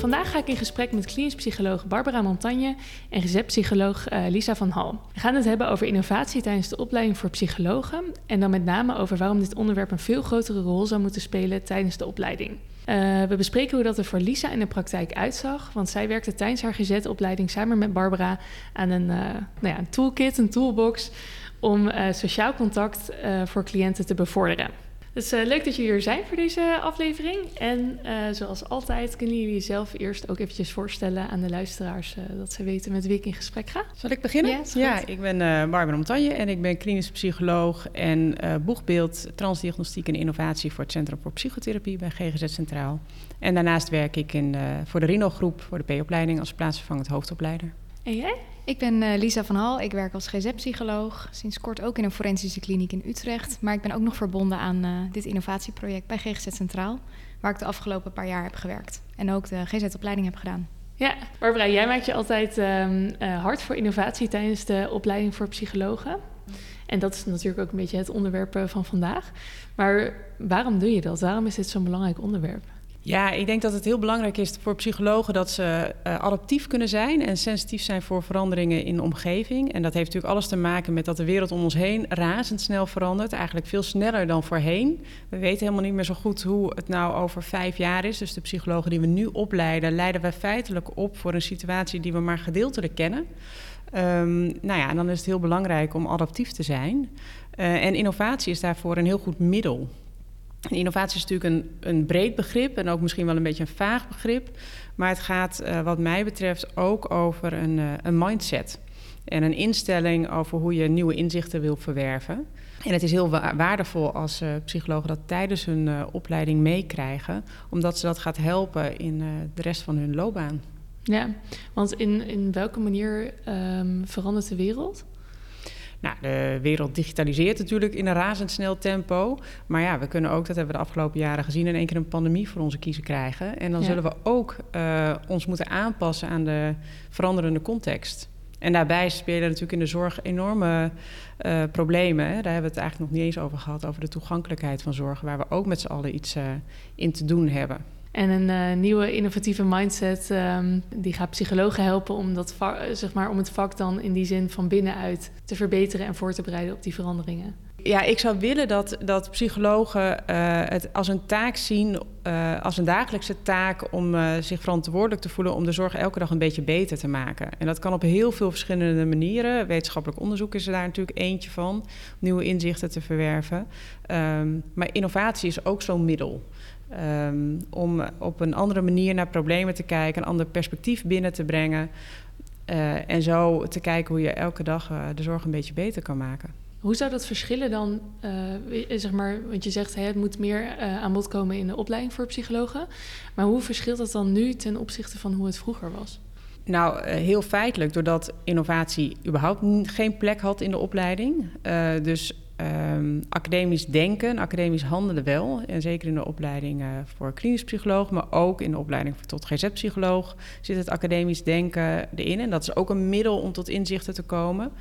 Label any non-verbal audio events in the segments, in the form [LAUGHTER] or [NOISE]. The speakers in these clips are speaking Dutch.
Vandaag ga ik in gesprek met klinisch Barbara Montagne en receptpsycholoog uh, Lisa van Hal. We gaan het hebben over innovatie tijdens de opleiding voor psychologen en dan met name over waarom dit onderwerp een veel grotere rol zou moeten spelen tijdens de opleiding. Uh, we bespreken hoe dat er voor Lisa in de praktijk uitzag, want zij werkte tijdens haar GZ-opleiding samen met Barbara aan een, uh, nou ja, een toolkit, een toolbox, om sociaal contact voor cliënten te bevorderen. Dus uh, leuk dat jullie hier zijn voor deze aflevering. En uh, zoals altijd kunnen jullie jezelf eerst ook eventjes voorstellen aan de luisteraars... Uh, dat ze weten met wie ik in gesprek ga. Zal ik beginnen? Ja, ja ik ben Barbara Montagne en ik ben klinisch psycholoog... en boegbeeld transdiagnostiek en innovatie voor het Centrum voor Psychotherapie bij GGZ Centraal. En daarnaast werk ik in, voor de Rino-groep, voor de P-opleiding... als plaatsvervangend hoofdopleider. En jij? Ik ben uh, Lisa van Hal. Ik werk als GZ-psycholoog. Sinds kort ook in een forensische kliniek in Utrecht. Maar ik ben ook nog verbonden aan uh, dit innovatieproject bij GGZ Centraal. Waar ik de afgelopen paar jaar heb gewerkt. En ook de GZ-opleiding heb gedaan. Ja, Barbara, jij maakt je altijd um, uh, hard voor innovatie tijdens de opleiding voor psychologen. En dat is natuurlijk ook een beetje het onderwerp van vandaag. Maar waarom doe je dat? Waarom is dit zo'n belangrijk onderwerp? Ja, ik denk dat het heel belangrijk is voor psychologen dat ze uh, adaptief kunnen zijn en sensitief zijn voor veranderingen in de omgeving. En dat heeft natuurlijk alles te maken met dat de wereld om ons heen razendsnel verandert. Eigenlijk veel sneller dan voorheen. We weten helemaal niet meer zo goed hoe het nou over vijf jaar is. Dus de psychologen die we nu opleiden, leiden wij feitelijk op voor een situatie die we maar gedeeltelijk kennen. Um, nou ja, en dan is het heel belangrijk om adaptief te zijn. Uh, en innovatie is daarvoor een heel goed middel. Innovatie is natuurlijk een, een breed begrip en ook misschien wel een beetje een vaag begrip. Maar het gaat, uh, wat mij betreft, ook over een, uh, een mindset. En een instelling over hoe je nieuwe inzichten wil verwerven. En het is heel wa waardevol als uh, psychologen dat tijdens hun opleiding meekrijgen, omdat ze dat gaat helpen in de rest van hun loopbaan. Ja, want in, in welke manier um, verandert de wereld? Nou, de wereld digitaliseert natuurlijk in een razendsnel tempo. Maar ja, we kunnen ook, dat hebben we de afgelopen jaren gezien, in één keer een pandemie voor onze kiezen krijgen. En dan ja. zullen we ook uh, ons moeten aanpassen aan de veranderende context. En daarbij spelen natuurlijk in de zorg enorme uh, problemen. Hè. Daar hebben we het eigenlijk nog niet eens over gehad, over de toegankelijkheid van zorg, waar we ook met z'n allen iets uh, in te doen hebben. En een uh, nieuwe innovatieve mindset um, die gaat psychologen helpen om, dat vak, zeg maar, om het vak dan in die zin van binnenuit te verbeteren en voor te bereiden op die veranderingen. Ja, ik zou willen dat, dat psychologen uh, het als een taak zien, als een dagelijkse taak om zich verantwoordelijk te voelen om de zorg elke dag een beetje beter te maken. En dat kan op heel veel verschillende manieren. Wetenschappelijk onderzoek is er daar natuurlijk eentje van, nieuwe inzichten te verwerven. Um, maar innovatie is ook zo'n middel. Um, om op een andere manier naar problemen te kijken, een ander perspectief binnen te brengen. Uh, en zo te kijken hoe je elke dag uh, de zorg een beetje beter kan maken. Hoe zou dat verschillen dan, uh, zeg maar, want je zegt het moet meer aan bod komen in de opleiding voor psychologen. Maar hoe verschilt dat dan nu ten opzichte van hoe het vroeger was? Nou, heel feitelijk, doordat innovatie überhaupt geen plek had in de opleiding. dus Um, academisch denken, academisch handelen wel. En zeker in de opleiding uh, voor klinisch psycholoog, maar ook in de opleiding tot GZ-psycholoog zit het academisch denken erin. En dat is ook een middel om tot inzichten te komen.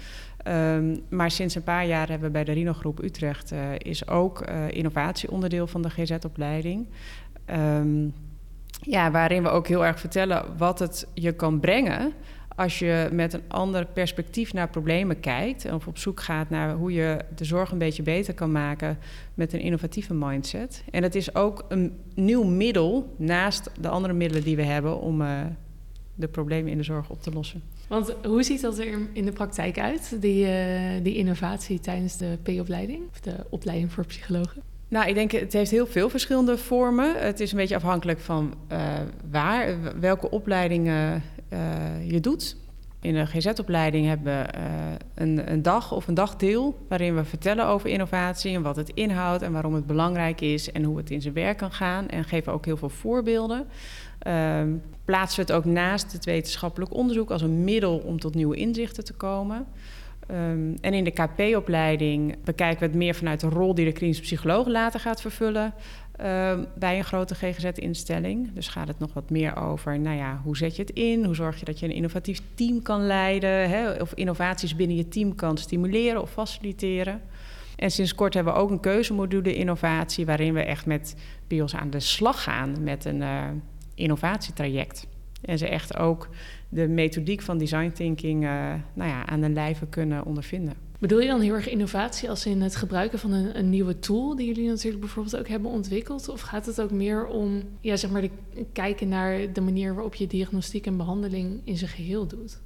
Um, maar sinds een paar jaar hebben we bij de Rino-groep Utrecht uh, is ook uh, innovatie onderdeel van de GZ-opleiding. Um, ja, waarin we ook heel erg vertellen wat het je kan brengen als je met een ander perspectief naar problemen kijkt of op zoek gaat naar hoe je de zorg een beetje beter kan maken met een innovatieve mindset. En het is ook een nieuw middel naast de andere middelen die we hebben om uh, de problemen in de zorg op te lossen. Want hoe ziet dat er in de praktijk uit, die, uh, die innovatie tijdens de P-opleiding, of de opleiding voor psychologen? Nou, ik denk het heeft heel veel verschillende vormen. Het is een beetje afhankelijk van uh, waar, welke opleidingen uh, je doet. In de GZ-opleiding hebben we uh, een, een, dag of een dagdeel waarin we vertellen over innovatie en wat het inhoudt en waarom het belangrijk is en hoe het in zijn werk kan gaan. En geven ook heel veel voorbeelden. Uh, plaatsen we het ook naast het wetenschappelijk onderzoek als een middel om tot nieuwe inzichten te komen. Um, en in de KP-opleiding bekijken we het meer vanuit de rol die de klinische psycholoog later gaat vervullen. Uh, bij een grote GGZ-instelling. Dus gaat het nog wat meer over, nou ja, hoe zet je het in? Hoe zorg je dat je een innovatief team kan leiden? Hè? Of innovaties binnen je team kan stimuleren of faciliteren. En sinds kort hebben we ook een keuzemodule innovatie... waarin we echt met BIOS aan de slag gaan met een uh, innovatietraject. En ze echt ook de methodiek van design thinking uh, nou ja, aan de lijve kunnen ondervinden. Bedoel je dan heel erg innovatie als in het gebruiken van een, een, nieuwe tool die jullie natuurlijk bijvoorbeeld ook hebben ontwikkeld? Of gaat het ook meer om ja, zeg maar de, kijken naar de manier waarop je diagnostiek en behandeling in zijn geheel doet?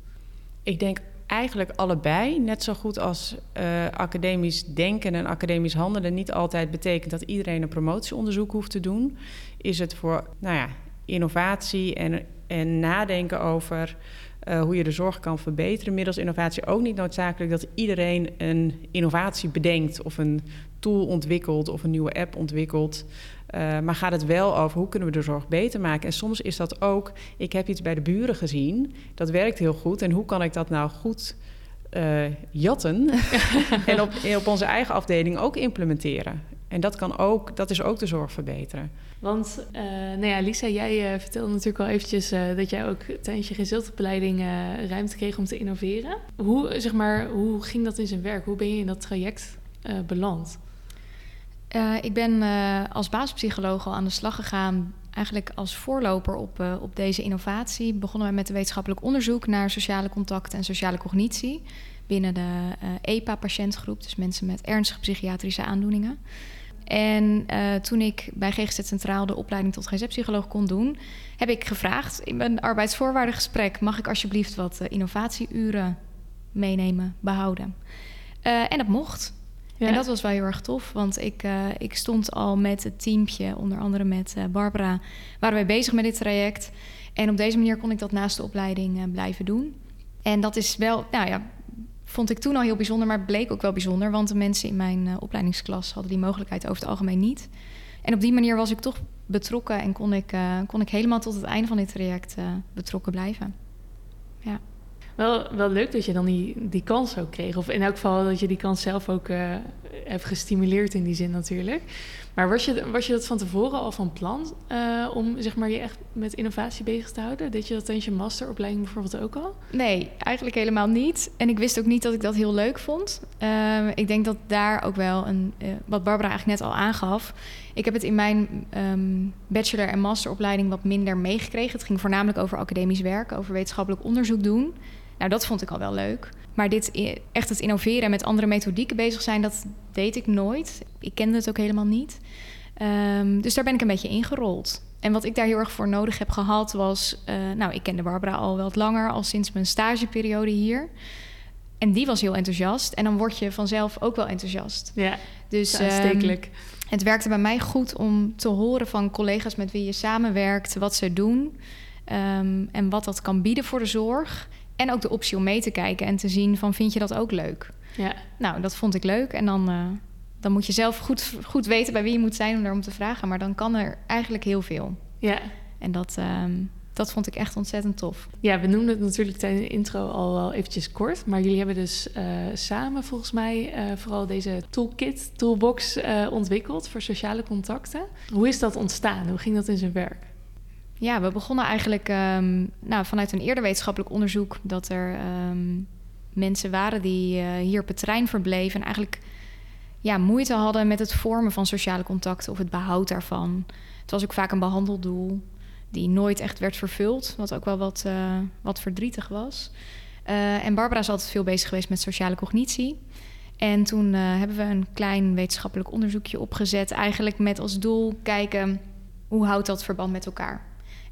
Ik denk eigenlijk allebei. Net zo goed als uh, academisch denken en academisch handelen niet altijd betekent dat iedereen een promotieonderzoek hoeft te doen, is het voor nou ja, innovatie en, en nadenken over uh, hoe je de zorg kan verbeteren middels innovatie ook niet noodzakelijk dat iedereen een innovatie bedenkt of een tool ontwikkelt of een nieuwe app ontwikkelt. Uh, maar gaat het wel over hoe kunnen we de zorg beter maken? En soms is dat ook, ik heb iets bij de buren gezien, dat werkt heel goed. En hoe kan ik dat nou goed uh, jatten [LAUGHS] en op, op onze eigen afdeling ook implementeren? En dat, kan ook, dat is ook de zorg verbeteren. Want, uh, nou ja, Lisa, jij uh, vertelde natuurlijk al eventjes uh, dat jij ook tijdens je gezelteopleiding ruimte kreeg om te innoveren. Hoe, zeg maar, hoe ging dat in zijn werk? Hoe ben je in dat traject beland? ik ben als basispsycholoog al aan de slag gegaan, eigenlijk als voorloper op, op deze innovatie. Begonnen we met een wetenschappelijk onderzoek naar sociale contacten en sociale cognitie binnen de EPA-patiëntgroep, dus mensen met ernstige psychiatrische aandoeningen. En uh, toen ik bij GGZ Centraal de opleiding tot GZ-psycholoog kon doen, heb ik gevraagd in mijn arbeidsvoorwaardengesprek: mag ik alsjeblieft wat uh, innovatieuren meenemen, behouden? Uh, en dat mocht. Ja. En dat was wel heel erg tof, want ik, ik stond al met het teampje, onder andere met Barbara, waren wij bezig met dit traject. En op deze manier kon ik dat naast de opleiding blijven doen. En dat is wel, nou ja, vond ik toen al heel bijzonder, maar bleek ook wel bijzonder. Want de mensen in mijn uh, opleidingsklas hadden die mogelijkheid over het algemeen niet. En op die manier was ik toch betrokken en kon ik, uh, kon ik helemaal tot het einde van dit traject uh, betrokken blijven. Ja. Wel, wel leuk dat je dan die, die kans ook kreeg. Of in elk geval dat je die kans zelf ook hebt gestimuleerd in die zin natuurlijk. Maar was je, was je dat van tevoren al van plan uh, om zeg maar, je echt met innovatie bezig te houden? Deed je dat tijdens je masteropleiding bijvoorbeeld ook al? Nee, eigenlijk helemaal niet. En ik wist ook niet dat ik dat heel leuk vond. Uh, ik denk dat daar ook wel een, uh, wat Barbara eigenlijk net al aangaf. Ik heb het in mijn um, bachelor- en masteropleiding wat minder meegekregen. Het ging voornamelijk over academisch werk, over wetenschappelijk onderzoek doen. Nou, dat vond ik al wel leuk. Maar dit echt het innoveren en met andere methodieken bezig zijn, dat deed ik nooit. Ik kende het ook helemaal niet. Um, dus daar ben ik een beetje ingerold. En wat ik daar heel erg voor nodig heb gehad was... Uh, nou, ik kende Barbara al wel wat langer, al sinds mijn stageperiode hier. En die was heel enthousiast. En dan word je vanzelf ook wel enthousiast. Ja, dus, aanstekelijk. Um, het werkte bij mij goed om te horen van collega's met wie je samenwerkt... wat ze doen um, en wat dat kan bieden voor de zorg... En ook de optie om mee te kijken en te zien van vind je dat ook leuk? Ja. Nou, dat vond ik leuk. En dan, uh, dan moet je zelf goed, goed weten bij wie je moet zijn om daarom te vragen. Maar dan kan er eigenlijk heel veel. Ja. En dat, um, dat vond ik echt ontzettend tof. Ja, we noemden het natuurlijk tijdens de intro al wel eventjes kort. Maar jullie hebben dus uh, samen volgens mij uh, vooral deze toolkit, toolbox ontwikkeld voor sociale contacten. Hoe is dat ontstaan? Hoe ging dat in zijn werk? Ja, we begonnen eigenlijk um, nou, vanuit een eerder wetenschappelijk onderzoek dat er um, mensen waren die hier op het terrein verbleven en eigenlijk ja, moeite hadden met het vormen van sociale contacten of het behoud daarvan. Het was ook vaak een behandeldoel die nooit echt werd vervuld, wat ook wel wat, uh, wat verdrietig was. Uh, en Barbara is altijd veel bezig geweest met sociale cognitie. En toen hebben we een klein wetenschappelijk onderzoekje opgezet, eigenlijk met als doel kijken hoe houdt dat verband met elkaar.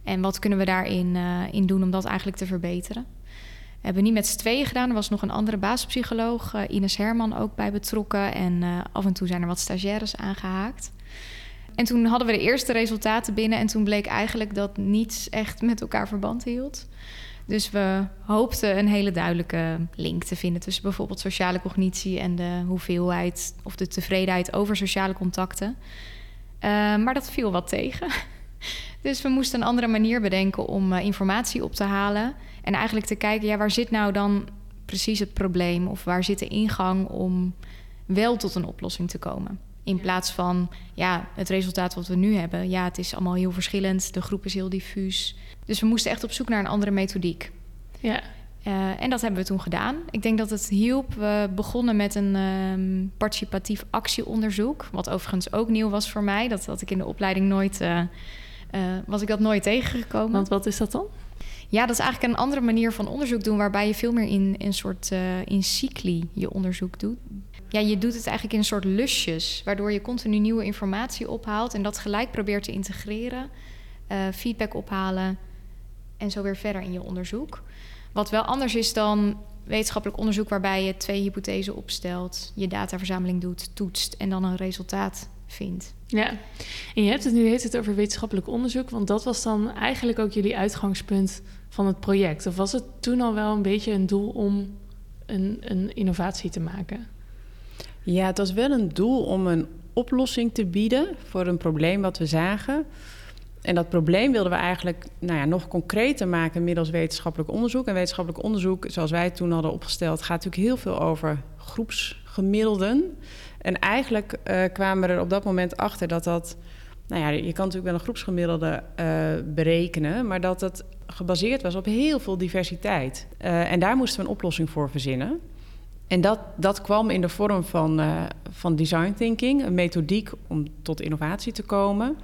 En wat kunnen we daarin in doen om dat eigenlijk te verbeteren? Hebben niet met z'n tweeën gedaan. Er was nog een andere basispsycholoog, uh, Ines Herman, ook bij betrokken. En uh, af en toe zijn er wat stagiaires aangehaakt. En toen hadden we de eerste resultaten binnen. En toen bleek eigenlijk dat niets echt met elkaar verband hield. Dus we hoopten een hele duidelijke link te vinden tussen bijvoorbeeld sociale cognitie en de hoeveelheid of de tevredenheid over sociale contacten. Uh, maar dat viel wat tegen. [LAUGHS] Dus we moesten een andere manier bedenken om informatie op te halen. En eigenlijk te kijken, ja, waar zit nou dan precies het probleem? Of waar zit de ingang om wel tot een oplossing te komen? In plaats van ja, het resultaat wat we nu hebben. Ja, het is allemaal heel verschillend. De groep is heel diffuus. Dus we moesten echt op zoek naar een andere methodiek. Ja. Uh, en dat hebben we toen gedaan. Ik denk dat het hielp. We begonnen met een um, participatief actieonderzoek. Wat overigens ook nieuw was voor mij. Dat had ik in de opleiding nooit. Uh, uh, was ik dat nooit tegengekomen. Want wat is dat dan? Ja, dat is eigenlijk een andere manier van onderzoek doen, waarbij je veel meer in een soort uh, in cycli je onderzoek doet. Ja, je doet het eigenlijk in een soort lusjes, waardoor je continu nieuwe informatie ophaalt en dat gelijk probeert te integreren, uh, feedback ophalen en zo weer verder in je onderzoek. Wat wel anders is dan wetenschappelijk onderzoek waarbij je twee hypothesen opstelt, je dataverzameling doet, toetst en dan een resultaat vindt. Ja, en je hebt het nu heet het over wetenschappelijk onderzoek, want dat was dan eigenlijk ook jullie uitgangspunt van het project. Of was het toen al wel een beetje een doel om een, een innovatie te maken? Ja, het was wel een doel om een oplossing te bieden voor een probleem wat we zagen. En dat probleem wilden we eigenlijk nou ja, nog concreter maken middels wetenschappelijk onderzoek. En wetenschappelijk onderzoek, zoals wij het toen hadden opgesteld, gaat natuurlijk heel veel over groepsgemiddelden. En eigenlijk uh, kwamen we er op dat moment achter dat dat. Nou ja, je kan natuurlijk wel een groepsgemiddelde uh, berekenen, maar dat het gebaseerd was op heel veel diversiteit. Uh, en daar moesten we een oplossing voor verzinnen. En dat, dat kwam in de vorm van, van design thinking, een methodiek om tot innovatie te komen.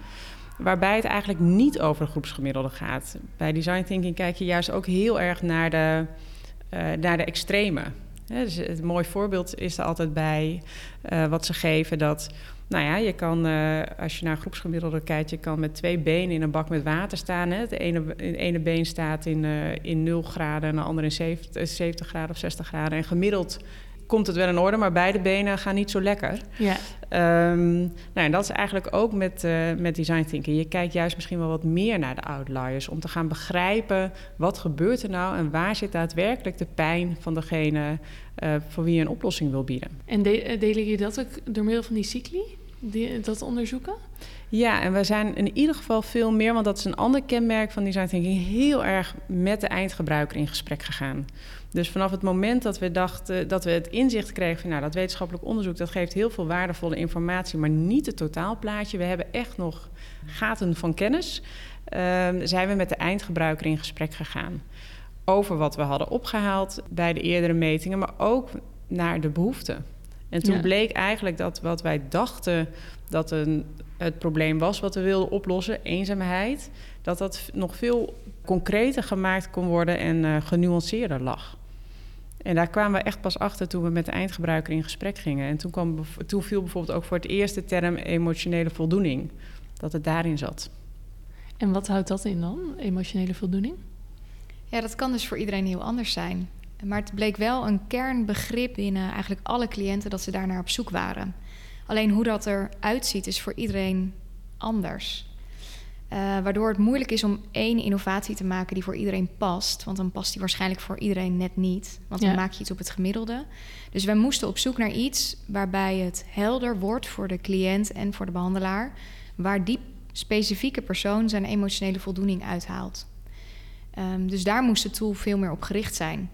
Waarbij het eigenlijk niet over groepsgemiddelde gaat. Bij design thinking kijk je juist ook heel erg naar de, naar de extreme. Ja, dus het mooi voorbeeld is er altijd bij wat ze geven dat. Nou ja, je kan, uh, als je naar groepsgemiddelde kijkt, je kan met twee benen in een bak met water staan. Hè. Het, ene, ene been staat in, uh, in 0 graden en de andere in 70, 70 graden of 60 graden. En gemiddeld komt het wel in orde, maar beide benen gaan niet zo lekker. Ja. Um, nou, en dat is eigenlijk ook met, uh, met design thinking. Je kijkt juist misschien wel wat meer naar de outliers om te gaan begrijpen wat gebeurt er nou en waar zit daadwerkelijk de pijn van degene uh, voor wie je een oplossing wil bieden. En de, delen je dat ook door middel van die cycli? Die, dat onderzoeken? Ja, en we zijn in ieder geval veel meer, want dat is een ander kenmerk van design thinking, heel erg met de eindgebruiker in gesprek gegaan. Dus vanaf het moment dat we dachten dat we het inzicht kregen van nou, dat wetenschappelijk onderzoek, dat geeft heel veel waardevolle informatie, maar niet het totaalplaatje. We hebben echt nog gaten van kennis. Uh, zijn we met de eindgebruiker in gesprek gegaan. Over wat we hadden opgehaald bij de eerdere metingen, maar ook naar de behoeften. En toen ja. bleek eigenlijk dat wat wij dachten dat een, het probleem was wat we wilden oplossen, eenzaamheid, dat dat nog veel concreter gemaakt kon worden en uh, genuanceerder lag. En daar kwamen we echt pas achter toen we met de eindgebruiker in gesprek gingen. En toen, kwam, toen viel bijvoorbeeld ook voor het eerst de term emotionele voldoening, dat het daarin zat. En wat houdt dat in dan, emotionele voldoening? Ja, dat kan dus voor iedereen heel anders zijn. Maar het bleek wel een kernbegrip binnen eigenlijk alle cliënten dat ze daarnaar op zoek waren. Alleen hoe dat eruit ziet is voor iedereen anders. Uh, waardoor het moeilijk is om één innovatie te maken die voor iedereen past. Want dan past die waarschijnlijk voor iedereen net niet. Want dan ja. maak je iets op het gemiddelde. Dus wij moesten op zoek naar iets waarbij het helder wordt voor de cliënt en voor de behandelaar. Waar die specifieke persoon zijn emotionele voldoening uithaalt. Um, dus daar moest de tool veel meer op gericht zijn.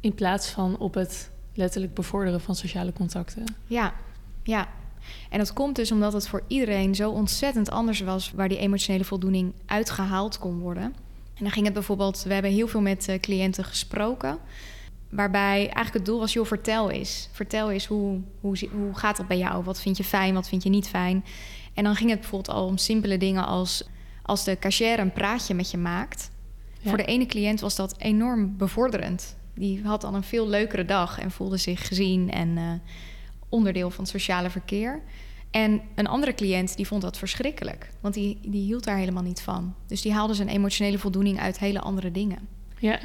In plaats van op het letterlijk bevorderen van sociale contacten. Ja, ja. En dat komt dus omdat het voor iedereen zo ontzettend anders was waar die emotionele voldoening uitgehaald kon worden. En dan ging het bijvoorbeeld, we hebben heel veel met uh, cliënten gesproken. Waarbij eigenlijk het doel was, joh, vertel eens. Vertel eens, hoe, hoe, hoe gaat dat bij jou? Wat vind je fijn, wat vind je niet fijn? En dan ging het bijvoorbeeld al om simpele dingen als... als de cashier een praatje met je maakt... Ja. Voor de ene cliënt was dat enorm bevorderend. Die had dan een veel leukere dag en voelde zich gezien en uh, onderdeel van het sociale verkeer. En een andere cliënt die vond dat verschrikkelijk, want die, die hield daar helemaal niet van. Dus die haalde zijn emotionele voldoening uit hele andere dingen. Ja.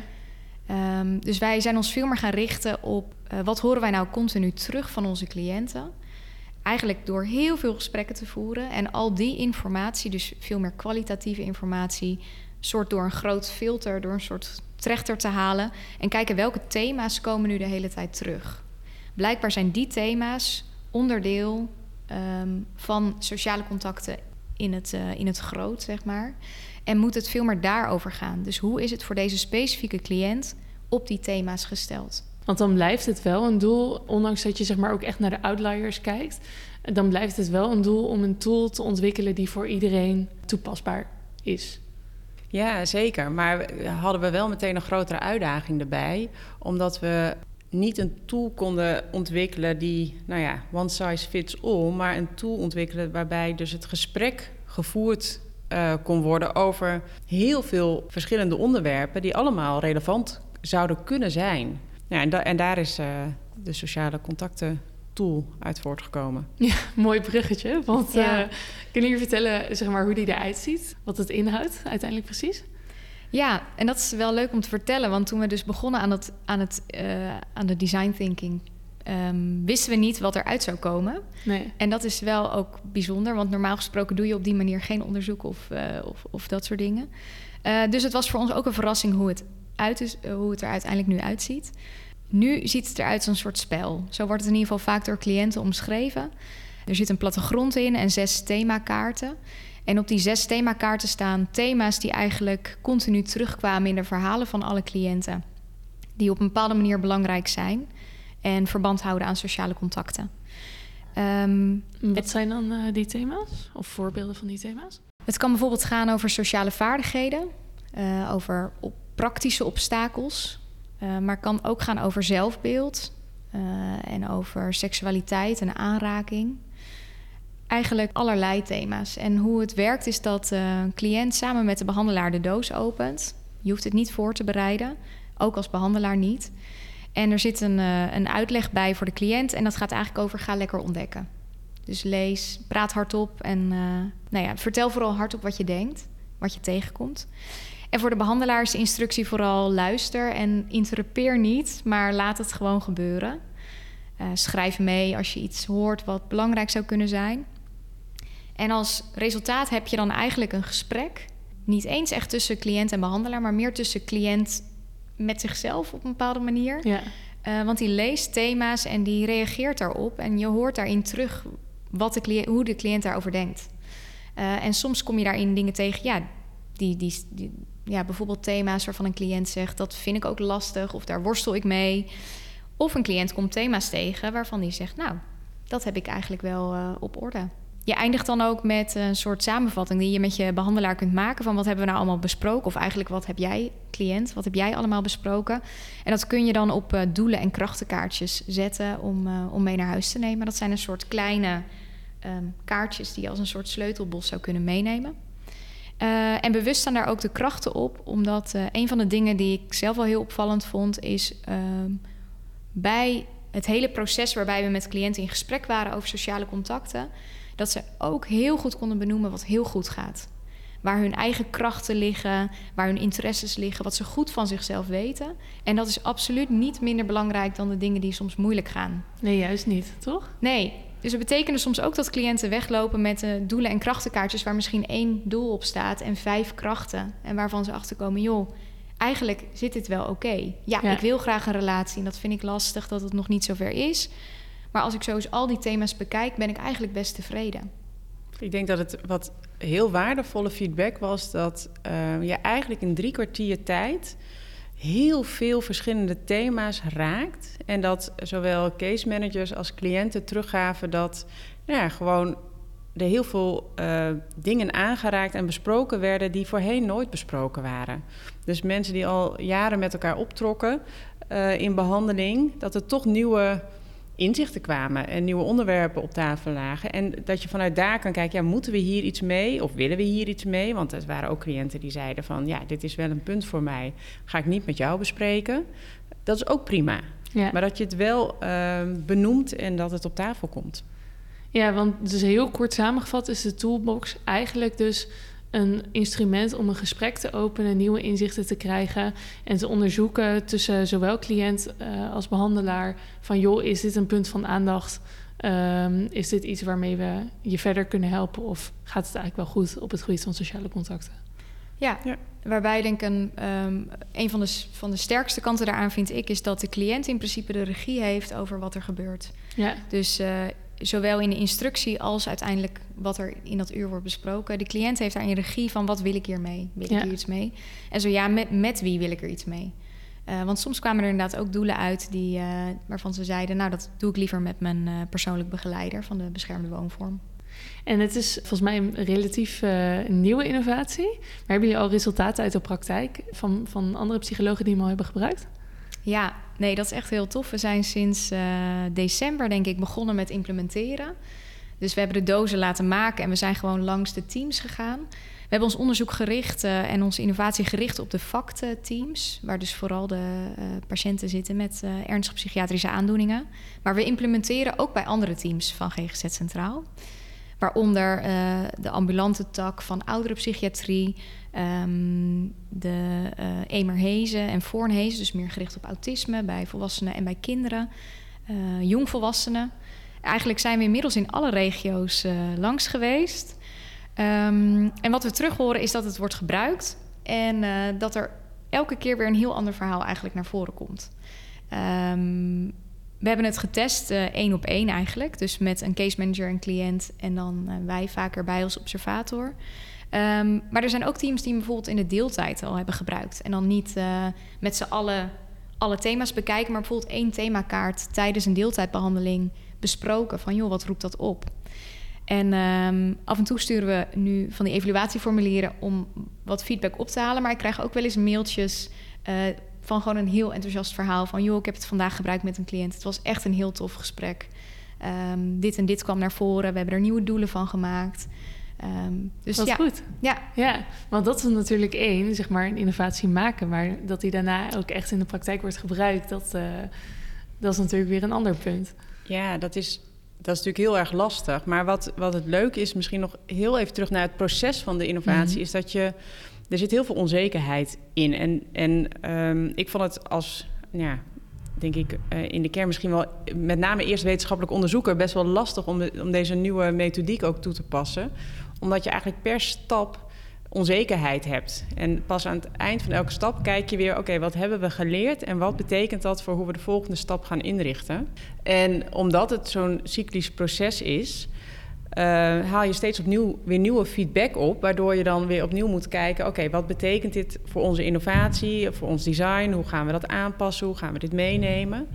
Um, dus wij zijn ons veel meer gaan richten op uh, wat horen wij nou continu terug van onze cliënten. Eigenlijk door heel veel gesprekken te voeren en al die informatie, dus veel meer kwalitatieve informatie, soort door een groot filter, door een soort trechter te halen en kijken welke thema's komen nu de hele tijd terug. Blijkbaar zijn die thema's onderdeel ehm, van sociale contacten in het, uh, in het groot, zeg maar. En moet het veel meer daarover gaan. Dus hoe is het voor deze specifieke cliënt op die thema's gesteld? Want dan blijft het wel een doel, ondanks dat je zeg maar ook echt naar de outliers kijkt, dan blijft het wel een doel om een tool te ontwikkelen die voor iedereen toepasbaar is. Ja, zeker. Maar hadden we wel meteen een grotere uitdaging erbij, omdat we niet een tool konden ontwikkelen die, nou ja, one size fits all, maar een tool ontwikkelen waarbij dus het gesprek gevoerd uh, kon worden over heel veel verschillende onderwerpen die allemaal relevant zouden kunnen zijn. Ja, en, en daar is uh, de sociale contacten tool uit voortgekomen. Ja, [LAUGHS] mooi bruggetje. Want ja. uh, kunnen jullie vertellen zeg maar, hoe die eruit ziet? Wat het inhoudt uiteindelijk precies? Ja, en dat is wel leuk om te vertellen. Want toen we dus begonnen aan, het, aan, het, uh, aan de design thinking... Um, wisten we niet wat eruit zou komen. Nee. En dat is wel ook bijzonder. Want normaal gesproken doe je op die manier geen onderzoek of, uh, of, of, dat soort dingen. Uh, dus het was voor ons ook een verrassing hoe het, uit is, hoe het er uiteindelijk nu uitziet. Nu ziet het eruit als een soort spel. Zo wordt het in ieder geval vaak door cliënten omschreven. Er zit een plattegrond in en zes themakaarten. En op die zes themakaarten staan thema's die eigenlijk continu terugkwamen in de verhalen van alle cliënten. Die op een bepaalde manier belangrijk zijn en verband houden aan sociale contacten. Um, Wat zijn dan uh, die thema's of voorbeelden van die thema's? Het kan bijvoorbeeld gaan over sociale vaardigheden, uh, over op praktische obstakels, uh, maar kan ook gaan over zelfbeeld en over seksualiteit en aanraking eigenlijk allerlei thema's. En hoe het werkt is dat een cliënt samen met de behandelaar de doos opent. Je hoeft het niet voor te bereiden, ook als behandelaar niet. En er zit een, een uitleg bij voor de cliënt en dat gaat eigenlijk over ga lekker ontdekken. Dus lees, praat hardop en nou ja, vertel vooral hardop wat je denkt, wat je tegenkomt. En voor de behandelaar is de instructie vooral luister en interrupeer niet, maar laat het gewoon gebeuren. Uh, schrijf mee als je iets hoort wat belangrijk zou kunnen zijn. En als resultaat heb je dan eigenlijk een gesprek. Niet eens echt tussen cliënt en behandelaar, maar meer tussen cliënt met zichzelf op een bepaalde manier. Ja. Uh, want die leest thema's en die reageert daarop. En je hoort daarin terug wat de cliënt, hoe de cliënt daarover denkt. Uh, en soms kom je daarin dingen tegen, ja, die, die, die, ja, bijvoorbeeld thema's waarvan een cliënt zegt dat vind ik ook lastig of daar worstel ik mee. Of een cliënt komt thema's tegen waarvan die zegt, nou, dat heb ik eigenlijk wel uh, op orde je eindigt dan ook met een soort samenvatting die je met je behandelaar kunt maken van wat hebben we nou allemaal besproken of eigenlijk wat heb jij cliënt, wat heb jij allemaal besproken en dat kun je dan op uh, doelen en krachtenkaartjes zetten om, uh, om mee naar huis te nemen. Dat zijn een soort kleine um, kaartjes die je als een soort sleutelbos zou kunnen meenemen. Uh, en bewust staan daar ook de krachten op, omdat een van de dingen die ik zelf wel heel opvallend vond is ehm, bij het hele proces waarbij we met cliënten in gesprek waren over sociale contacten dat ze ook heel goed konden benoemen wat heel goed gaat. Waar hun eigen krachten liggen, waar hun interesses liggen, wat ze goed van zichzelf weten. En dat is absoluut niet minder belangrijk dan de dingen die soms moeilijk gaan. Nee, juist niet, toch? Nee. Dus het betekent soms ook dat cliënten weglopen met uh, doelen en krachtenkaartjes waar misschien één doel op staat en vijf krachten. En waarvan ze achterkomen, joh, eigenlijk zit dit wel oké. Ja, ja, ik wil graag een relatie en dat vind ik lastig dat het nog niet zover is. Maar als ik zo eens al die thema's bekijk, ben ik eigenlijk best tevreden. Ik denk dat het wat heel waardevolle feedback was dat uh, je eigenlijk in drie kwartier tijd heel veel verschillende thema's raakt. En dat zowel case managers als cliënten teruggaven dat nou ja, gewoon er heel veel uh, dingen aangeraakt en besproken werden die voorheen nooit besproken waren. Dus mensen die al jaren met elkaar optrokken uh, in behandeling, dat er toch nieuwe inzichten kwamen en nieuwe onderwerpen op tafel lagen. En dat je vanuit daar kan kijken, ja, moeten we hier iets mee of willen we hier iets mee? Want er waren ook cliënten die zeiden van, ja, dit is wel een punt voor mij, ga ik niet met jou bespreken. Dat is ook prima. Ja. Maar dat je het wel uh, benoemt en dat het op tafel komt. Ja, want dus heel kort samengevat is de toolbox eigenlijk dus een instrument om een gesprek te openen, nieuwe inzichten te krijgen en te onderzoeken tussen zowel cliënt uh, als behandelaar van joh, is dit een punt van aandacht? Um, is dit iets waarmee we je verder kunnen helpen of gaat het eigenlijk wel goed op het gebied van sociale contacten? Ja, Ja. waarbij denk ik een, ehm, een van de, van de sterkste kanten daaraan vind ik... is dat de cliënt in principe de regie heeft over wat er gebeurt. Ja, Dus eh, zowel in de instructie als uiteindelijk wat er in dat uur wordt besproken. De cliënt heeft daar een regie van wat wil ik hiermee? Wil Ja. ik hier iets mee? En zo ja, met, met wie wil ik er iets mee? Eh, want soms kwamen er inderdaad ook doelen uit die, eh, waarvan ze zeiden... nou, dat doe ik liever met mijn eh, persoonlijk begeleider van de beschermde woonvorm. en het is volgens mij een relatief nieuwe innovatie. Maar hebben jullie al resultaten uit de praktijk van, van andere psychologen die hem al hebben gebruikt? Ja, nee, dat is echt heel tof. We zijn sinds eh, december, denk ik, begonnen met implementeren. Dus we hebben de dozen laten maken en we zijn gewoon langs de teams gegaan. We hebben ons onderzoek gericht eh, en onze innovatie gericht op de FACT-teams, waar dus vooral de eh, patiënten zitten met ernstige psychiatrische aandoeningen. Maar we implementeren ook bij andere teams van GGZ Centraal. Waaronder de ambulante tak van ouderenpsychiatrie, ehm, de eh Emerhezen en Voornhezen, dus meer gericht op autisme bij volwassenen en bij kinderen, eh, jongvolwassenen. Eigenlijk zijn we inmiddels in alle regio's eh, langs geweest. Ehm, en wat we terug horen is dat het wordt gebruikt en dat er elke keer weer een heel ander verhaal eigenlijk naar voren komt. Ehm, we hebben het getest één op één eigenlijk. Dus met een case manager en cliënt en dan wij vaker bij als observator. Ehm, maar er zijn ook teams die bijvoorbeeld in de deeltijd al hebben gebruikt. En dan niet eh, met z'n allen alle thema's bekijken, maar bijvoorbeeld één themakaart tijdens een deeltijdbehandeling besproken. Van joh, wat roept dat op? En ehm, af en toe sturen we nu van die evaluatieformulieren om wat feedback op te halen. Maar ik krijg ook wel eens mailtjes eh, van gewoon een heel enthousiast verhaal. Van joh, ik heb het vandaag gebruikt met een cliënt. Het was echt een heel tof gesprek. Ehm, dit en dit kwam naar voren. We hebben er nieuwe doelen van gemaakt. Ehm, dus dat is ja, goed. ja, Ja, want dat is natuurlijk één, zeg maar, een innovatie maken. Maar dat die daarna ook echt in de praktijk wordt gebruikt, dat, eh, dat is natuurlijk weer een ander punt. Ja, dat is, dat is natuurlijk heel erg lastig. Maar wat, wat het leuke is, misschien nog heel even terug naar het proces van de innovatie, Mhm. is dat je. Er zit heel veel onzekerheid in. En, en ehm, ik vond het als, ja, denk ik, eh, in de kern misschien wel, met name eerst wetenschappelijk onderzoeker, best wel lastig om, de, om deze nieuwe methodiek ook toe te passen. Omdat je eigenlijk per stap onzekerheid hebt. En pas aan het eind van elke stap kijk je weer... oké, wat hebben we geleerd en wat betekent dat... voor hoe we de volgende stap gaan inrichten. En omdat het zo'n cyclisch proces is... eh, haal je steeds opnieuw weer nieuwe feedback op... waardoor je dan weer opnieuw moet kijken... oké, wat betekent dit voor onze innovatie, voor ons design? Hoe gaan we dat aanpassen? Hoe gaan we dit meenemen?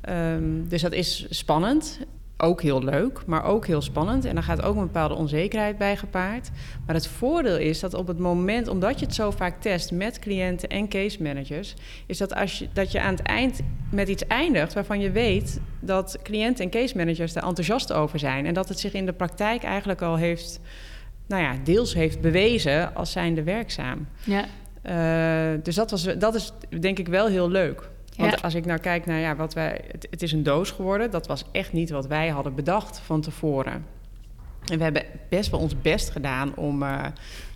Ehm, dus dat is spannend ook heel leuk, maar ook heel spannend. En daar gaat ook een bepaalde onzekerheid bij gepaard. Maar het voordeel is dat op het moment, omdat je het zo vaak test met cliënten en case managers, is dat als je, dat je aan het eind met iets eindigt waarvan je weet dat cliënten en case managers er enthousiast over zijn. En dat het zich in de praktijk eigenlijk al heeft, nou ja, deels heeft bewezen als zijnde werkzaam. Ja, Uh, dus dat, was, dat is denk ik wel heel leuk. Want Ja. als ik nou kijk naar ja, wat wij. Het, het is een doos geworden. Dat was echt niet wat wij hadden bedacht van tevoren. En we hebben best wel ons best gedaan om, uh,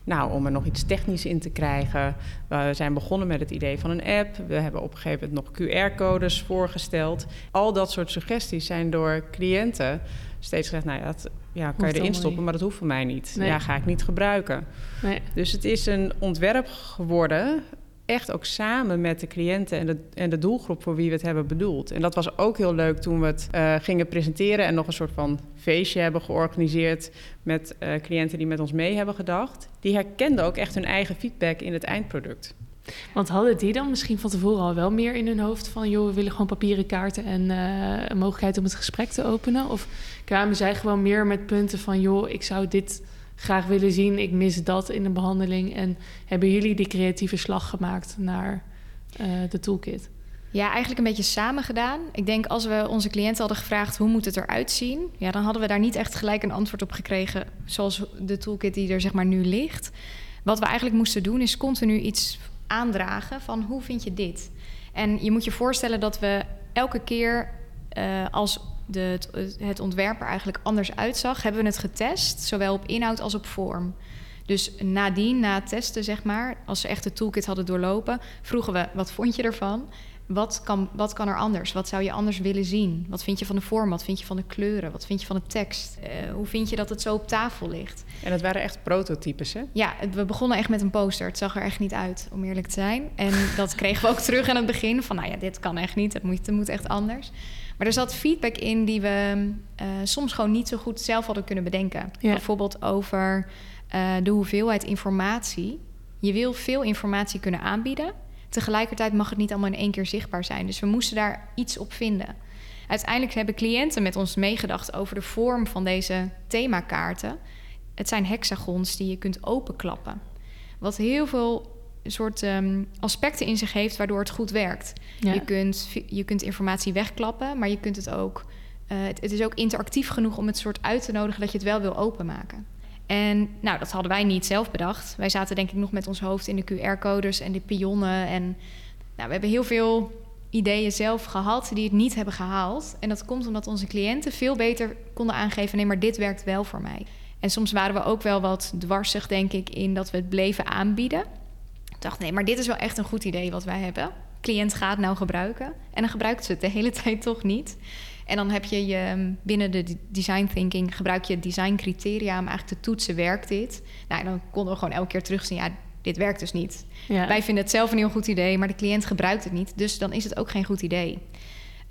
nou, om er nog iets technisch in te krijgen. We zijn begonnen met het idee van een app. We hebben op een gegeven moment nog QR-codes voorgesteld. Al dat soort suggesties zijn door cliënten steeds gezegd: nou ja, dat ja, kan je erin stoppen, maar dat hoeft voor mij niet. Nee. Ja, ga ik niet gebruiken. nee. Dus het is een ontwerp geworden, echt ook samen met de cliënten en de, en de doelgroep voor wie we het hebben bedoeld. En dat was ook heel leuk toen we het uh, gingen presenteren en nog een soort van feestje hebben georganiseerd met uh, cliënten die met ons mee hebben gedacht. Die herkenden ook echt hun eigen feedback in het eindproduct. Want hadden die dan misschien van tevoren al wel meer in hun hoofd van... joh, we willen gewoon papieren kaarten en uh, een mogelijkheid om het gesprek te openen? Of kwamen zij gewoon meer met punten van... joh, ik zou dit graag willen zien, ik mis dat in de behandeling... en hebben jullie die creatieve slag gemaakt naar uh, de toolkit? Ja, eigenlijk een beetje samen gedaan. Ik denk als we onze cliënten hadden gevraagd hoe moet het eruit zien, ja, dan hadden we daar niet echt gelijk een antwoord op gekregen, zoals de toolkit die er zeg maar nu ligt. Wat we eigenlijk moesten doen is continu iets aandragen van hoe vind je dit? En je moet je voorstellen dat we elke keer uh, als de, het, het ontwerp er eigenlijk anders uitzag, hebben we het getest, zowel op inhoud als op vorm. Dus nadien, na het testen, zeg maar, als ze echt de toolkit hadden doorlopen, vroegen we: wat vond je ervan? Wat kan, wat kan er anders? Wat zou je anders willen zien? Wat vind je van de vorm? Wat vind je van de kleuren? Wat vind je van de tekst? Uh, hoe vind je dat het zo op tafel ligt? En het waren echt prototypes, hè? Ja, we begonnen echt met een poster. Het zag er echt niet uit, om eerlijk te zijn. En dat kregen we ook terug aan het begin. Van, nou ja, dit kan echt niet. Het moet, het moet echt anders. Maar er zat feedback in die we uh, soms gewoon niet zo goed zelf hadden kunnen bedenken. Ja. Bijvoorbeeld over uh, de hoeveelheid informatie. Je wil veel informatie kunnen aanbieden. Tegelijkertijd mag het niet allemaal in één keer zichtbaar zijn. Dus we moesten daar iets op vinden. Uiteindelijk hebben cliënten met ons meegedacht over de vorm van deze themakaarten. Het zijn hexagons die je kunt openklappen. Wat heel veel soort um, aspecten in zich heeft waardoor het goed werkt. Ja. Je, kunt, je kunt informatie wegklappen, maar je kunt het ook. Uh, het, het, is ook interactief genoeg om het soort uit te nodigen dat je het wel wil openmaken. En nou, dat hadden wij niet zelf bedacht. Wij zaten denk ik nog met ons hoofd in de QR-codes en de pionnen. En nou, we hebben heel veel ideeën zelf gehad die het niet hebben gehaald. En dat komt omdat onze cliënten veel beter konden aangeven: nee, maar dit werkt wel voor mij. En soms waren we ook wel wat dwarsig, denk ik, in dat we het bleven aanbieden. Dacht, nee, maar dit is wel echt een goed idee wat wij hebben. Cliënt gaat nou gebruiken. En dan gebruikt ze het de hele [LAUGHS] tijd toch niet. En dan heb je, je ehm, binnen de design thinking gebruik je design criteria om eigenlijk te toetsen, werkt dit? Nou, dan konden we gewoon elke keer terugzien, ja, dit werkt dus niet. Wij vinden het zelf een heel goed idee, maar de cliënt gebruikt het niet. Dus dan is het ook geen goed idee.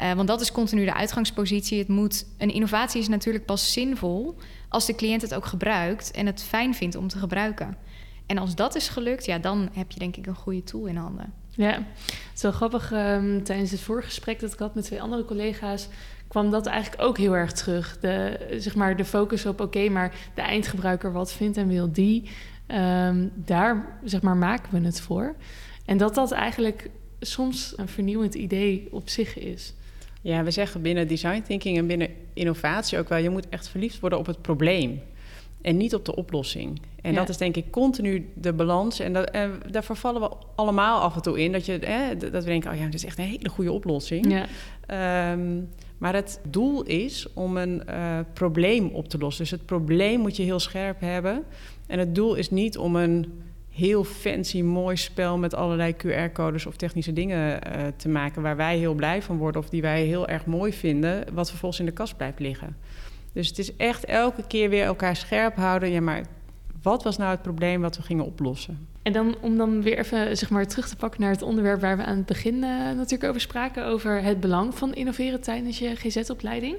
Uh, want dat is continu de uitgangspositie. Het moet, een innovatie is natuurlijk pas zinvol als de cliënt het ook gebruikt en het fijn vindt om te gebruiken. En als dat is gelukt, ja, dan heb je denk ik een goede tool in handen. Ja, het is wel grappig. Um, tijdens het vorige gesprek dat ik had met twee andere collega's, kwam dat eigenlijk ook heel erg terug. De, zeg maar, de focus op, oké, maar de eindgebruiker wat vindt en wil die, um, daar zeg maar, maken we het voor. En dat dat eigenlijk soms een vernieuwend idee op zich is. Ja, we zeggen binnen design thinking en binnen innovatie ook wel, je moet echt verliefd worden op het probleem en niet op de oplossing. En dat is denk ik continu de balans. En, dat, en daar vervallen we allemaal af en toe in. Dat, je, hè, dat we denken, oh ja, dit is echt een hele goede oplossing. Ja. Um, maar het doel is om een uh, probleem op te lossen. Dus het probleem moet je heel scherp hebben. En het doel is niet om een heel fancy, mooi spel met allerlei QR-codes of technische dingen uh, te maken waar wij heel blij van worden of die wij heel erg mooi vinden, wat vervolgens in de kast blijft liggen. Dus het is echt elke keer weer elkaar scherp houden. Ja, maar wat was nou het probleem wat we gingen oplossen? En dan om dan weer even zeg maar, terug te pakken naar het onderwerp waar we aan het begin uh, natuurlijk over spraken, over het belang van innoveren tijdens je GZ-opleiding.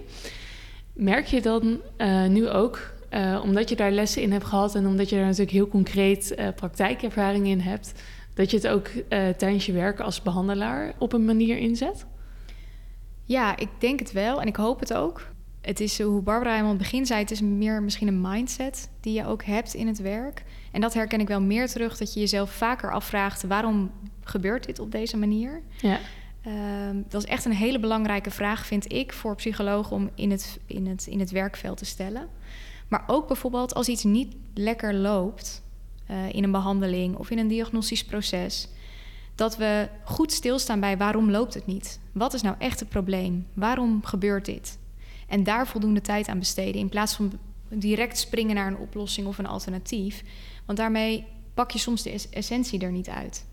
Merk je dan uh, nu ook, uh, omdat je daar lessen in hebt gehad en omdat je daar natuurlijk heel concreet praktijkervaring in hebt, dat je het ook tijdens je werk als behandelaar op een manier inzet? Ja, ik denk het wel en ik hoop het ook het is hoe Barbara helemaal aan het begin zei: het is meer misschien een mindset die je ook hebt in het werk. En dat herken ik wel meer terug, dat je jezelf vaker afvraagt: waarom gebeurt dit op deze manier? Ja. Um, dat is echt een hele belangrijke vraag, vind ik, voor psychologen om in het, in, het, in het werkveld te stellen. Maar ook bijvoorbeeld als iets niet lekker loopt uh, in een behandeling of in een diagnostisch proces, dat we goed stilstaan bij waarom loopt het niet? Wat is nou echt het probleem? Waarom gebeurt dit? En daar voldoende tijd aan besteden. In plaats van direct springen naar een oplossing of een alternatief. Want daarmee pak je soms de essentie er niet uit.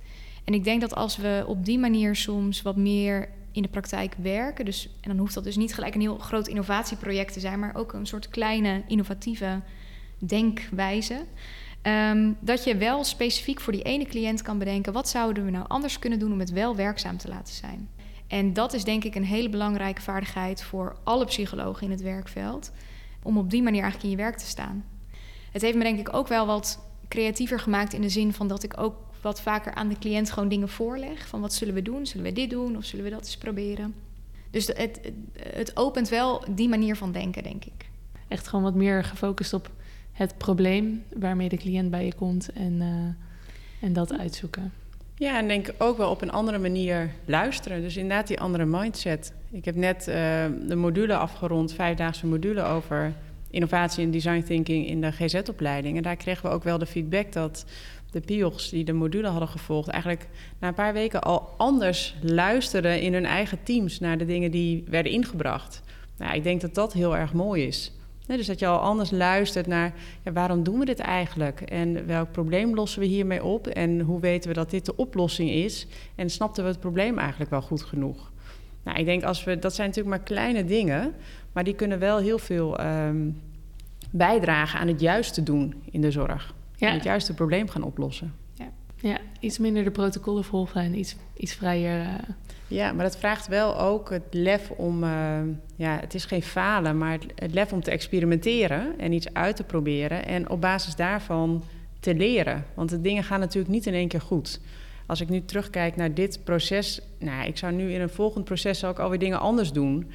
En ik denk dat als we op die manier soms wat meer in de praktijk werken. Dus, en dan hoeft dat dus niet gelijk een heel groot innovatieproject te zijn, maar ook een soort kleine innovatieve denkwijze. Um, dat je wel specifiek voor die ene cliënt kan bedenken: wat zouden we nou anders kunnen doen om het wel werkzaam te laten zijn? En dat is denk ik een hele belangrijke vaardigheid voor alle psychologen in het werkveld. Om op die manier eigenlijk in je werk te staan. Het heeft me denk ik ook wel wat creatiever gemaakt in de zin van dat ik ook wat vaker aan de cliënt gewoon dingen voorleg. Van wat zullen we doen? Zullen we dit doen of zullen we dat eens proberen? Dus het, het opent wel die manier van denken, denk ik. Echt gewoon wat meer gefocust op het probleem waarmee de cliënt bij je komt en, uh, en dat uitzoeken. Ja, en denk ook wel op een andere manier luisteren. Dus inderdaad die andere mindset. Ik heb net uh, de module afgerond, vijfdaagse module over innovatie en design thinking in de GZ-opleiding. En daar kregen we ook wel de feedback dat de PIOGs die de module hadden gevolgd, eigenlijk na een paar weken al anders luisteren in hun eigen teams naar de dingen die werden ingebracht. Nou, ik denk dat dat heel erg mooi is. Dus dat je al anders luistert naar ja, waarom doen we dit eigenlijk? En welk probleem lossen we hiermee op? En hoe weten we dat dit de oplossing is? En snapten we het probleem eigenlijk wel goed genoeg? Nou, ik denk als we, dat zijn natuurlijk maar kleine dingen, maar die kunnen wel heel veel ehm, bijdragen aan het juiste doen in de zorg. Ja. En het juiste probleem gaan oplossen. Ja, iets minder de protocollen volgen en iets, iets vrijer. Uh... Ja, maar dat vraagt wel ook het lef om, uh, ja, het is geen falen, maar het, lef om te experimenteren en iets uit te proberen en op basis daarvan te leren. Want de dingen gaan natuurlijk niet in één keer goed. Als ik nu terugkijk naar dit proces, nou, ik zou nu in een volgend proces ook alweer dingen anders doen.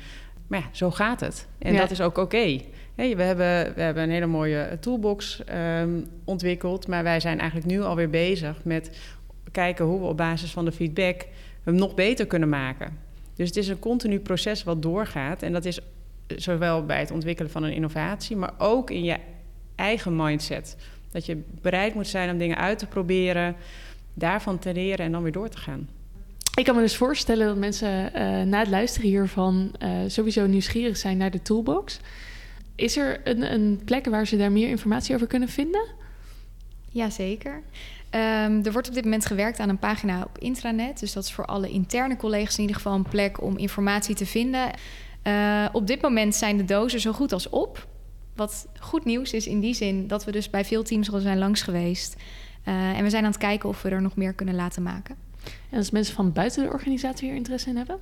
Maar ja, zo gaat het. En dat is ook oké. We, hebben, we hebben een hele mooie toolbox um, ontwikkeld, maar wij zijn eigenlijk nu alweer bezig met kijken hoe we op basis van de feedback hem nog beter kunnen maken. Dus het is een continu proces wat doorgaat. En dat is zowel bij het ontwikkelen van een innovatie, maar ook in je eigen mindset. Dat je bereid moet zijn om dingen uit te proberen, daarvan te leren en dan weer door te gaan. Ik kan me dus voorstellen dat mensen uh, na het luisteren hiervan uh, sowieso nieuwsgierig zijn naar de toolbox. Is er een, een plek waar ze daar meer informatie over kunnen vinden? Jazeker. Um, er wordt op dit moment gewerkt aan een pagina op intranet. Dus dat is voor alle interne collega's in ieder geval een plek om informatie te vinden. Uh, op dit moment zijn de dozen zo goed als op. Wat goed nieuws is in die zin dat we dus bij veel teams al zijn langs geweest. Uh, en we zijn aan het kijken of we er nog meer kunnen laten maken. En als mensen van buiten de organisatie hier interesse in hebben?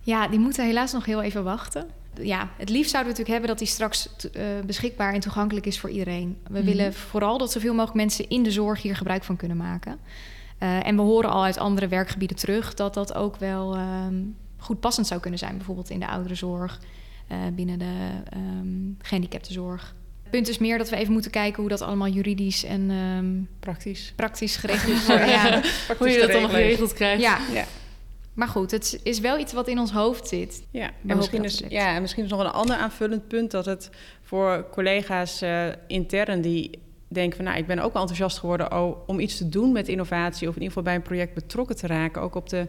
Ja, die moeten helaas nog heel even wachten ja, het liefst zouden we natuurlijk hebben dat die straks uh, beschikbaar en toegankelijk is voor iedereen. We mm willen vooral dat zoveel mogelijk mensen in de zorg hier gebruik van kunnen maken. Uh, en we horen al uit andere werkgebieden terug dat dat ook wel um, goed passend zou kunnen zijn. Bijvoorbeeld in de ouderenzorg, uh, binnen de um, gehandicaptenzorg. Het punt is meer dat we even moeten kijken hoe dat allemaal juridisch en um, praktisch. praktisch geregeld is. [LAUGHS] ja, hoe je dat allemaal geregeld krijgt. Ja. ja. Maar goed, het is wel iets wat in ons hoofd zit. Ja, en misschien, is, ja, en misschien is nog een ander aanvullend punt dat het voor collega's uh, intern die denken van nou, ik ben ook wel enthousiast geworden om iets te doen met innovatie of in ieder geval bij een project betrokken te raken. Ook op de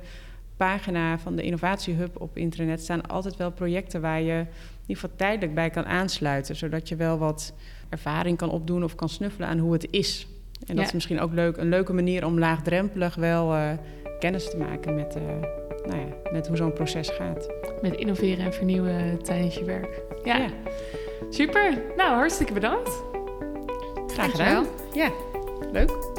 pagina van de Innovatiehub op internet staan altijd wel projecten waar je in ieder geval tijdelijk bij kan aansluiten, zodat je wel wat ervaring kan opdoen of kan snuffelen aan hoe het is. En dat is misschien ook leuk, een leuke manier om laagdrempelig wel. Uh, kennis te maken met, uh, nou ja, met hoe zo'n proces gaat. Met innoveren en vernieuwen tijdens je werk. Ja. ja. Super. Nou, hartstikke bedankt. Graag gedaan. Ja, leuk.